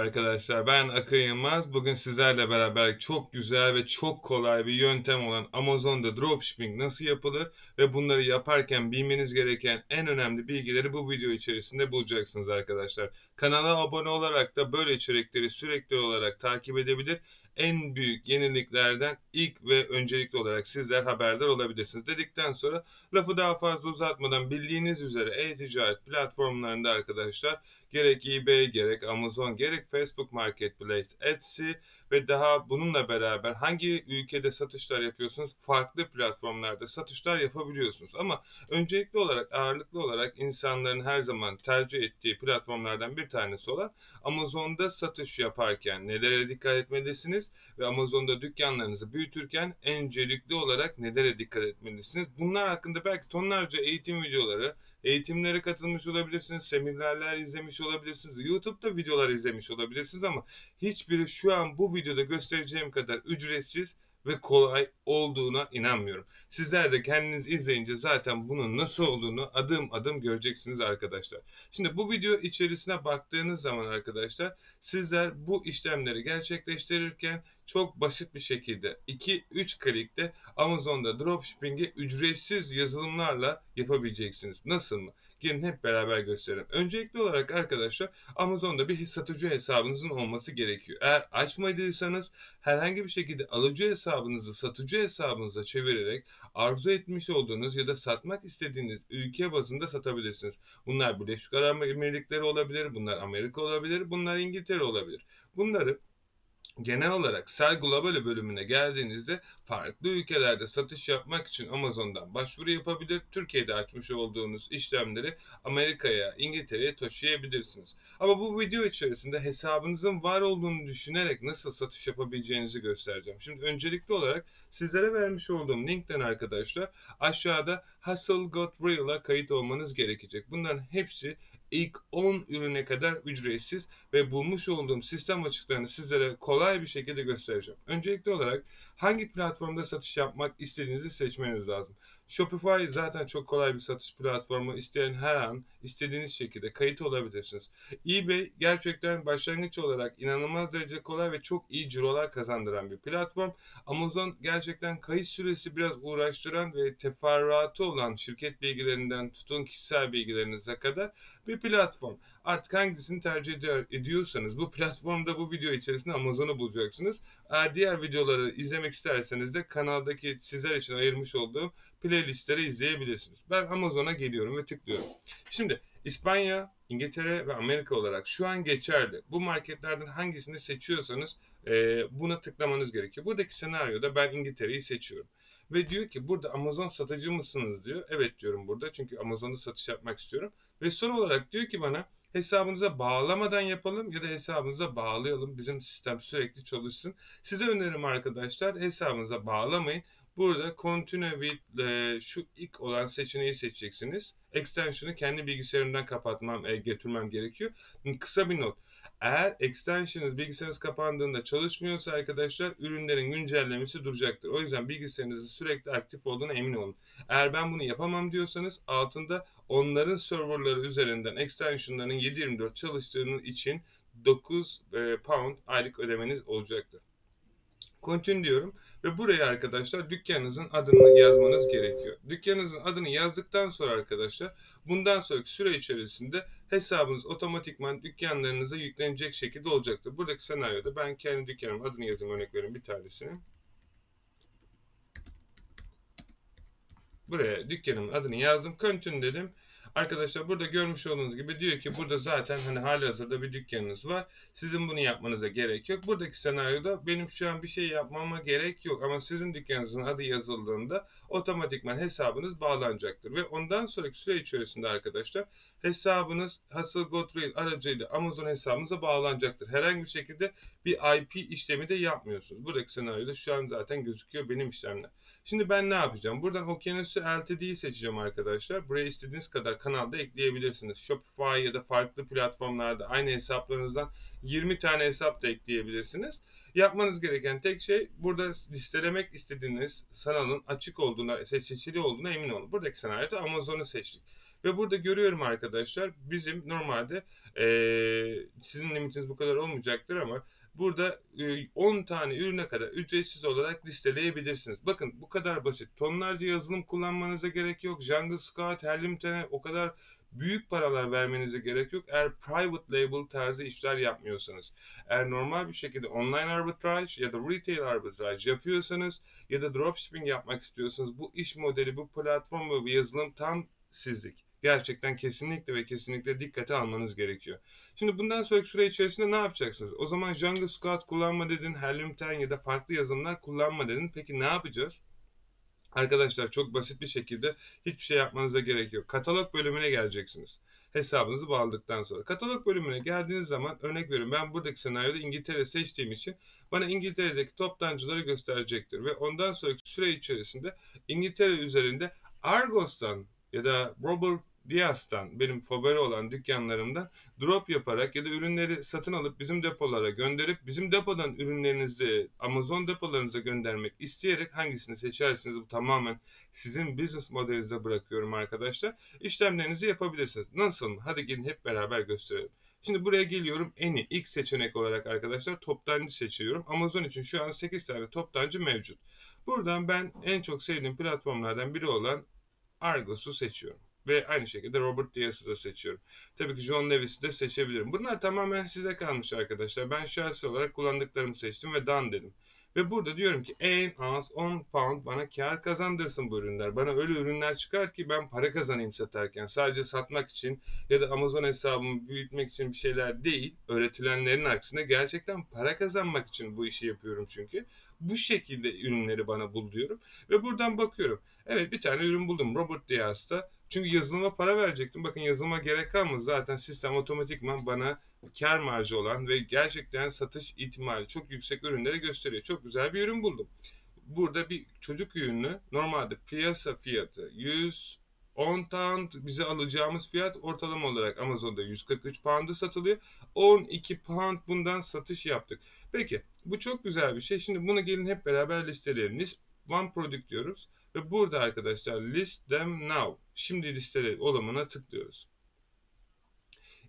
arkadaşlar. Ben Akın Yılmaz. Bugün sizlerle beraber çok güzel ve çok kolay bir yöntem olan Amazon'da dropshipping nasıl yapılır ve bunları yaparken bilmeniz gereken en önemli bilgileri bu video içerisinde bulacaksınız arkadaşlar. Kanala abone olarak da böyle içerikleri sürekli olarak takip edebilir en büyük yeniliklerden ilk ve öncelikli olarak sizler haberdar olabilirsiniz. Dedikten sonra lafı daha fazla uzatmadan bildiğiniz üzere e-ticaret platformlarında arkadaşlar gerek eBay, gerek Amazon, gerek Facebook Marketplace, Etsy ve daha bununla beraber hangi ülkede satışlar yapıyorsunuz farklı platformlarda satışlar yapabiliyorsunuz. Ama öncelikli olarak ağırlıklı olarak insanların her zaman tercih ettiği platformlardan bir tanesi olan Amazon'da satış yaparken nelere dikkat etmelisiniz ve Amazon'da dükkanlarınızı büyütürken öncelikli olarak nelere dikkat etmelisiniz? Bunlar hakkında belki tonlarca eğitim videoları, eğitimlere katılmış olabilirsiniz, seminerler izlemiş olabilirsiniz, YouTube'da videolar izlemiş olabilirsiniz ama hiçbiri şu an bu videoda göstereceğim kadar ücretsiz ve kolay olduğuna inanmıyorum. Sizler de kendiniz izleyince zaten bunun nasıl olduğunu adım adım göreceksiniz arkadaşlar. Şimdi bu video içerisine baktığınız zaman arkadaşlar sizler bu işlemleri gerçekleştirirken çok basit bir şekilde 2-3 klikte Amazon'da dropshipping'i ücretsiz yazılımlarla yapabileceksiniz. Nasıl mı? Gelin hep beraber gösterelim. Öncelikli olarak arkadaşlar Amazon'da bir satıcı hesabınızın olması gerekiyor. Eğer açmadıysanız herhangi bir şekilde alıcı hesabınızı satıcı hesabınıza çevirerek arzu etmiş olduğunuz ya da satmak istediğiniz ülke bazında satabilirsiniz. Bunlar Birleşik Arap Emirlikleri olabilir, bunlar Amerika olabilir, bunlar İngiltere olabilir. Bunları genel olarak Sell Global bölümüne geldiğinizde farklı ülkelerde satış yapmak için Amazon'dan başvuru yapabilir. Türkiye'de açmış olduğunuz işlemleri Amerika'ya, İngiltere'ye taşıyabilirsiniz. Ama bu video içerisinde hesabınızın var olduğunu düşünerek nasıl satış yapabileceğinizi göstereceğim. Şimdi öncelikli olarak sizlere vermiş olduğum linkten arkadaşlar aşağıda Hustle Got Real'a kayıt olmanız gerekecek. Bunların hepsi ilk 10 ürüne kadar ücretsiz ve bulmuş olduğum sistem açıklarını sizlere kolay bir şekilde göstereceğim. Öncelikli olarak hangi platformda satış yapmak istediğinizi seçmeniz lazım. Shopify zaten çok kolay bir satış platformu. İsteyen her an istediğiniz şekilde kayıt olabilirsiniz. eBay gerçekten başlangıç olarak inanılmaz derece kolay ve çok iyi cirolar kazandıran bir platform. Amazon gerçekten kayıt süresi biraz uğraştıran ve teferruatı olan şirket bilgilerinden tutun kişisel bilgilerinize kadar bir platform. Artık hangisini tercih ediyorsanız bu platformda bu video içerisinde Amazon'u bulacaksınız. Eğer diğer videoları izlemek isterseniz de kanaldaki sizler için ayırmış olduğum playlistleri izleyebilirsiniz. Ben Amazon'a geliyorum ve tıklıyorum. Şimdi İspanya, İngiltere ve Amerika olarak şu an geçerli. Bu marketlerden hangisini seçiyorsanız e, buna tıklamanız gerekiyor. Buradaki senaryoda ben İngiltere'yi seçiyorum. Ve diyor ki burada Amazon satıcı mısınız diyor. Evet diyorum burada çünkü Amazon'da satış yapmak istiyorum. Ve son olarak diyor ki bana hesabınıza bağlamadan yapalım ya da hesabınıza bağlayalım. Bizim sistem sürekli çalışsın. Size önerim arkadaşlar hesabınıza bağlamayın. Burada Continue with e, şu ilk olan seçeneği seçeceksiniz. Extension'ı kendi bilgisayarımdan kapatmam, e, getirmem gerekiyor. Kısa bir not. Eğer extension'ınız bilgisayarınız kapandığında çalışmıyorsa arkadaşlar ürünlerin güncellemesi duracaktır. O yüzden bilgisayarınızın sürekli aktif olduğuna emin olun. Eğer ben bunu yapamam diyorsanız altında onların serverları üzerinden extension'ların 7/24 çalıştığını için 9 e, pound aylık ödemeniz olacaktır. Continue diyorum ve buraya arkadaşlar dükkanınızın adını yazmanız gerekiyor. Dükkanınızın adını yazdıktan sonra arkadaşlar bundan sonraki süre içerisinde hesabınız otomatikman dükkanlarınıza yüklenecek şekilde olacaktır. Buradaki senaryoda ben kendi dükkanımın adını yazayım örnek vereyim bir tanesini. Buraya dükkanımın adını yazdım. Continue dedim. Arkadaşlar burada görmüş olduğunuz gibi diyor ki burada zaten hani hali hazırda bir dükkanınız var. Sizin bunu yapmanıza gerek yok. Buradaki senaryoda benim şu an bir şey yapmama gerek yok. Ama sizin dükkanınızın adı yazıldığında otomatikman hesabınız bağlanacaktır. Ve ondan sonraki süre içerisinde arkadaşlar hesabınız Hustle GoTrail aracıyla Amazon hesabınıza bağlanacaktır. Herhangi bir şekilde bir IP işlemi de yapmıyorsunuz. Buradaki senaryoda şu an zaten gözüküyor benim işlemler. Şimdi ben ne yapacağım? Buradan Okyanus'u LTD'yi seçeceğim arkadaşlar. Buraya istediğiniz kadar kanalda ekleyebilirsiniz. Shopify ya da farklı platformlarda aynı hesaplarınızdan 20 tane hesap da ekleyebilirsiniz. Yapmanız gereken tek şey burada listelemek istediğiniz kanalın açık olduğuna, seçili olduğuna emin olun. Buradaki senaryoda Amazon'u seçtik. Ve burada görüyorum arkadaşlar bizim normalde e, sizin limitiniz bu kadar olmayacaktır ama burada 10 e, tane ürüne kadar ücretsiz olarak listeleyebilirsiniz. Bakın bu kadar basit. Tonlarca yazılım kullanmanıza gerek yok. Jungle Scout, Herlimten'e o kadar büyük paralar vermenize gerek yok. Eğer private label tarzı işler yapmıyorsanız. Eğer normal bir şekilde online arbitrage ya da retail arbitrage yapıyorsanız ya da dropshipping yapmak istiyorsanız bu iş modeli, bu platform ve bu yazılım tam sizlik gerçekten kesinlikle ve kesinlikle dikkate almanız gerekiyor. Şimdi bundan sonraki süre içerisinde ne yapacaksınız? O zaman Jungle Scout kullanma dedin, Helium 10 ya da farklı yazılımlar kullanma dedin. Peki ne yapacağız? Arkadaşlar çok basit bir şekilde hiçbir şey yapmanıza gerek yok. Katalog bölümüne geleceksiniz. Hesabınızı bağladıktan sonra. Katalog bölümüne geldiğiniz zaman örnek veriyorum ben buradaki senaryoda İngiltere seçtiğim için bana İngiltere'deki toptancıları gösterecektir. Ve ondan sonraki süre içerisinde İngiltere üzerinde Argos'tan ya da Robert Dias'tan benim favori olan dükkanlarımdan drop yaparak ya da ürünleri satın alıp bizim depolara gönderip bizim depodan ürünlerinizi Amazon depolarınıza göndermek isteyerek hangisini seçersiniz bu tamamen sizin business modelinize bırakıyorum arkadaşlar. İşlemlerinizi yapabilirsiniz. Nasıl? Hadi gelin hep beraber gösterelim. Şimdi buraya geliyorum. Eni ilk seçenek olarak arkadaşlar toptancı seçiyorum. Amazon için şu an 8 tane toptancı mevcut. Buradan ben en çok sevdiğim platformlardan biri olan Argos'u seçiyorum. Ve aynı şekilde Robert Diaz'ı da seçiyorum. Tabii ki John Lewis'i de seçebilirim. Bunlar tamamen size kalmış arkadaşlar. Ben şahsi olarak kullandıklarımı seçtim ve done dedim. Ve burada diyorum ki en az 10 pound bana kar kazandırsın bu ürünler. Bana öyle ürünler çıkar ki ben para kazanayım satarken. Sadece satmak için ya da Amazon hesabımı büyütmek için bir şeyler değil. Öğretilenlerin aksine gerçekten para kazanmak için bu işi yapıyorum çünkü. Bu şekilde ürünleri bana bul diyorum. Ve buradan bakıyorum. Evet bir tane ürün buldum. Robert Diaz'da çünkü yazılıma para verecektim. Bakın yazılıma gerek kalmadı. Zaten sistem otomatikman bana kar marjı olan ve gerçekten satış ihtimali çok yüksek ürünleri gösteriyor. Çok güzel bir ürün buldum. Burada bir çocuk ürünü normalde piyasa fiyatı 110 pound bize alacağımız fiyat ortalama olarak Amazon'da 143 pound'a satılıyor. 12 pound bundan satış yaptık. Peki bu çok güzel bir şey. Şimdi bunu gelin hep beraber listeleyelim. One product diyoruz. Ve burada arkadaşlar list them now. Şimdi listele olumuna tıklıyoruz.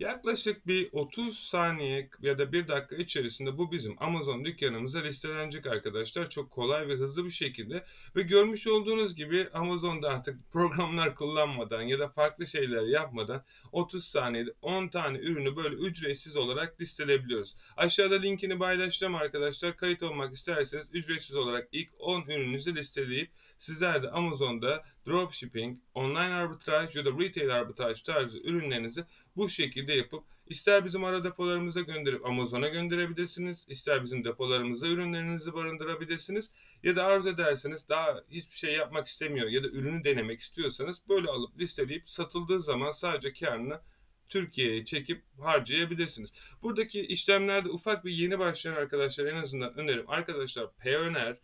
Yaklaşık bir 30 saniye ya da 1 dakika içerisinde bu bizim Amazon dükkanımıza listelenecek arkadaşlar. Çok kolay ve hızlı bir şekilde. Ve görmüş olduğunuz gibi Amazon'da artık programlar kullanmadan ya da farklı şeyler yapmadan 30 saniyede 10 tane ürünü böyle ücretsiz olarak listeleyebiliyoruz. Aşağıda linkini paylaşacağım arkadaşlar. Kayıt olmak isterseniz ücretsiz olarak ilk 10 ürününüzü listeleyip sizler de Amazon'da dropshipping, online arbitraj ya da retail arbitraj tarzı ürünlerinizi bu şekilde yapıp ister bizim ara depolarımıza gönderip Amazon'a gönderebilirsiniz, ister bizim depolarımıza ürünlerinizi barındırabilirsiniz ya da arzu ederseniz daha hiçbir şey yapmak istemiyor ya da ürünü denemek istiyorsanız böyle alıp listeleyip satıldığı zaman sadece karını Türkiye'ye çekip harcayabilirsiniz. Buradaki işlemlerde ufak bir yeni başlayan arkadaşlar en azından önerim. Arkadaşlar Payoneer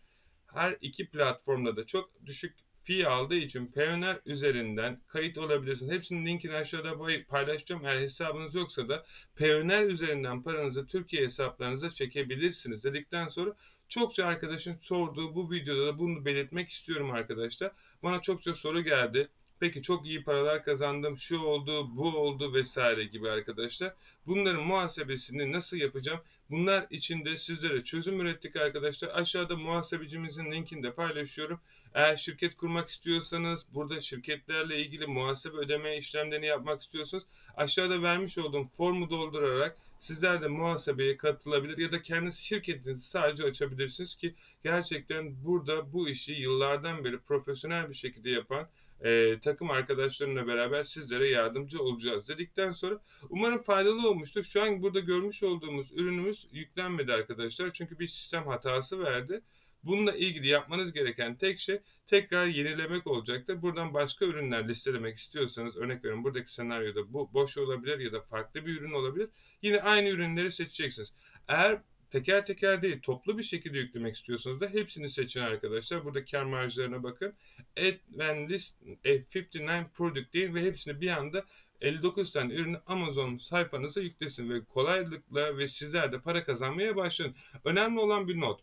her iki platformda da çok düşük fee aldığı için Payoneer üzerinden kayıt olabilirsiniz. Hepsinin linkini aşağıda paylaşacağım. Eğer hesabınız yoksa da Payoneer üzerinden paranızı Türkiye hesaplarınıza çekebilirsiniz dedikten sonra çokça arkadaşın sorduğu bu videoda da bunu belirtmek istiyorum arkadaşlar. Bana çokça soru geldi. Peki çok iyi paralar kazandım, şu oldu, bu oldu vesaire gibi arkadaşlar. Bunların muhasebesini nasıl yapacağım? Bunlar için de sizlere çözüm ürettik arkadaşlar. Aşağıda muhasebecimizin linkini de paylaşıyorum. Eğer şirket kurmak istiyorsanız, burada şirketlerle ilgili muhasebe ödeme işlemlerini yapmak istiyorsanız aşağıda vermiş olduğum formu doldurarak sizler de muhasebeye katılabilir ya da kendi şirketinizi sadece açabilirsiniz ki gerçekten burada bu işi yıllardan beri profesyonel bir şekilde yapan e, takım arkadaşlarımla beraber sizlere yardımcı olacağız dedikten sonra umarım faydalı olmuştur. Şu an burada görmüş olduğumuz ürünümüz yüklenmedi arkadaşlar. Çünkü bir sistem hatası verdi. Bununla ilgili yapmanız gereken tek şey tekrar yenilemek olacaktır. Buradan başka ürünler listelemek istiyorsanız örnek veriyorum buradaki senaryoda bu boş olabilir ya da farklı bir ürün olabilir. Yine aynı ürünleri seçeceksiniz. Eğer teker teker değil toplu bir şekilde yüklemek istiyorsanız da hepsini seçin arkadaşlar. Burada kar marjlarına bakın. Add when list F59 product deyin ve hepsini bir anda 59 tane ürünü Amazon sayfanıza yüklesin ve kolaylıkla ve sizler de para kazanmaya başlayın. Önemli olan bir not.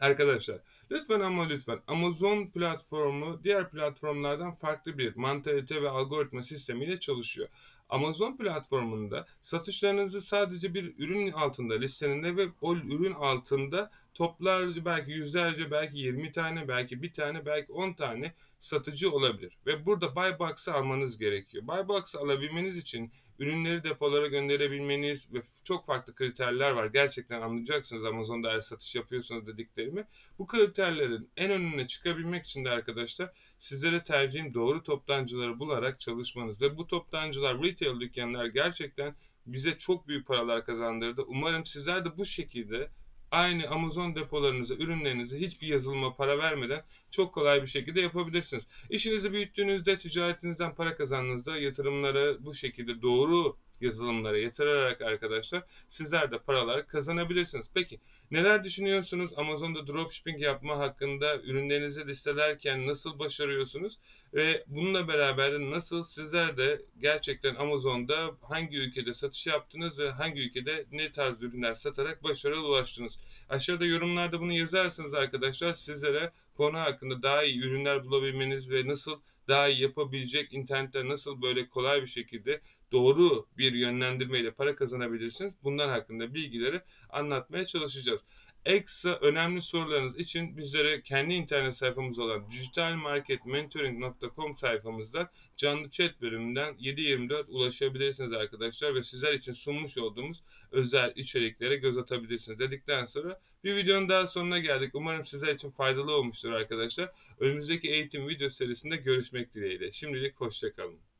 Arkadaşlar lütfen ama lütfen Amazon platformu diğer platformlardan farklı bir mantalite ve algoritma sistemiyle çalışıyor. Amazon platformunda satışlarınızı sadece bir ürün altında listenin ve o ürün altında toplarca belki yüzlerce belki 20 tane belki bir tane belki 10 tane satıcı olabilir. Ve burada buy box'ı almanız gerekiyor. Buy box'ı alabilmeniz için ürünleri depolara gönderebilmeniz ve çok farklı kriterler var. Gerçekten anlayacaksınız Amazon'da eğer satış yapıyorsunuz dediklerimi. Bu kriterlerin en önüne çıkabilmek için de arkadaşlar sizlere tercihim doğru toptancıları bularak çalışmanız. Ve bu toptancılar retail dükkanlar gerçekten bize çok büyük paralar kazandırdı. Umarım sizler de bu şekilde aynı Amazon depolarınıza, ürünlerinizi hiçbir yazılıma para vermeden çok kolay bir şekilde yapabilirsiniz. İşinizi büyüttüğünüzde, ticaretinizden para kazandığınızda yatırımları bu şekilde doğru yazılımlara yatırarak arkadaşlar sizler de paralar kazanabilirsiniz. Peki neler düşünüyorsunuz Amazon'da dropshipping yapma hakkında ürünlerinizi listelerken nasıl başarıyorsunuz ve bununla beraber nasıl sizler de gerçekten Amazon'da hangi ülkede satış yaptınız ve hangi ülkede ne tarz ürünler satarak başarıya ulaştınız? Aşağıda yorumlarda bunu yazarsınız arkadaşlar sizlere konu hakkında daha iyi ürünler bulabilmeniz ve nasıl daha iyi yapabilecek, internette nasıl böyle kolay bir şekilde doğru bir yönlendirmeyle para kazanabilirsiniz. Bunlar hakkında bilgileri anlatmaya çalışacağız. Ekstra önemli sorularınız için bizlere kendi internet sayfamız olan digitalmarketmentoring.com sayfamızdan canlı chat bölümünden 7/24 ulaşabilirsiniz arkadaşlar ve sizler için sunmuş olduğumuz özel içeriklere göz atabilirsiniz dedikten sonra bir videonun daha sonuna geldik. Umarım sizler için faydalı olmuştur arkadaşlar. Önümüzdeki eğitim video serisinde görüşmek dileğiyle. Şimdilik hoşçakalın.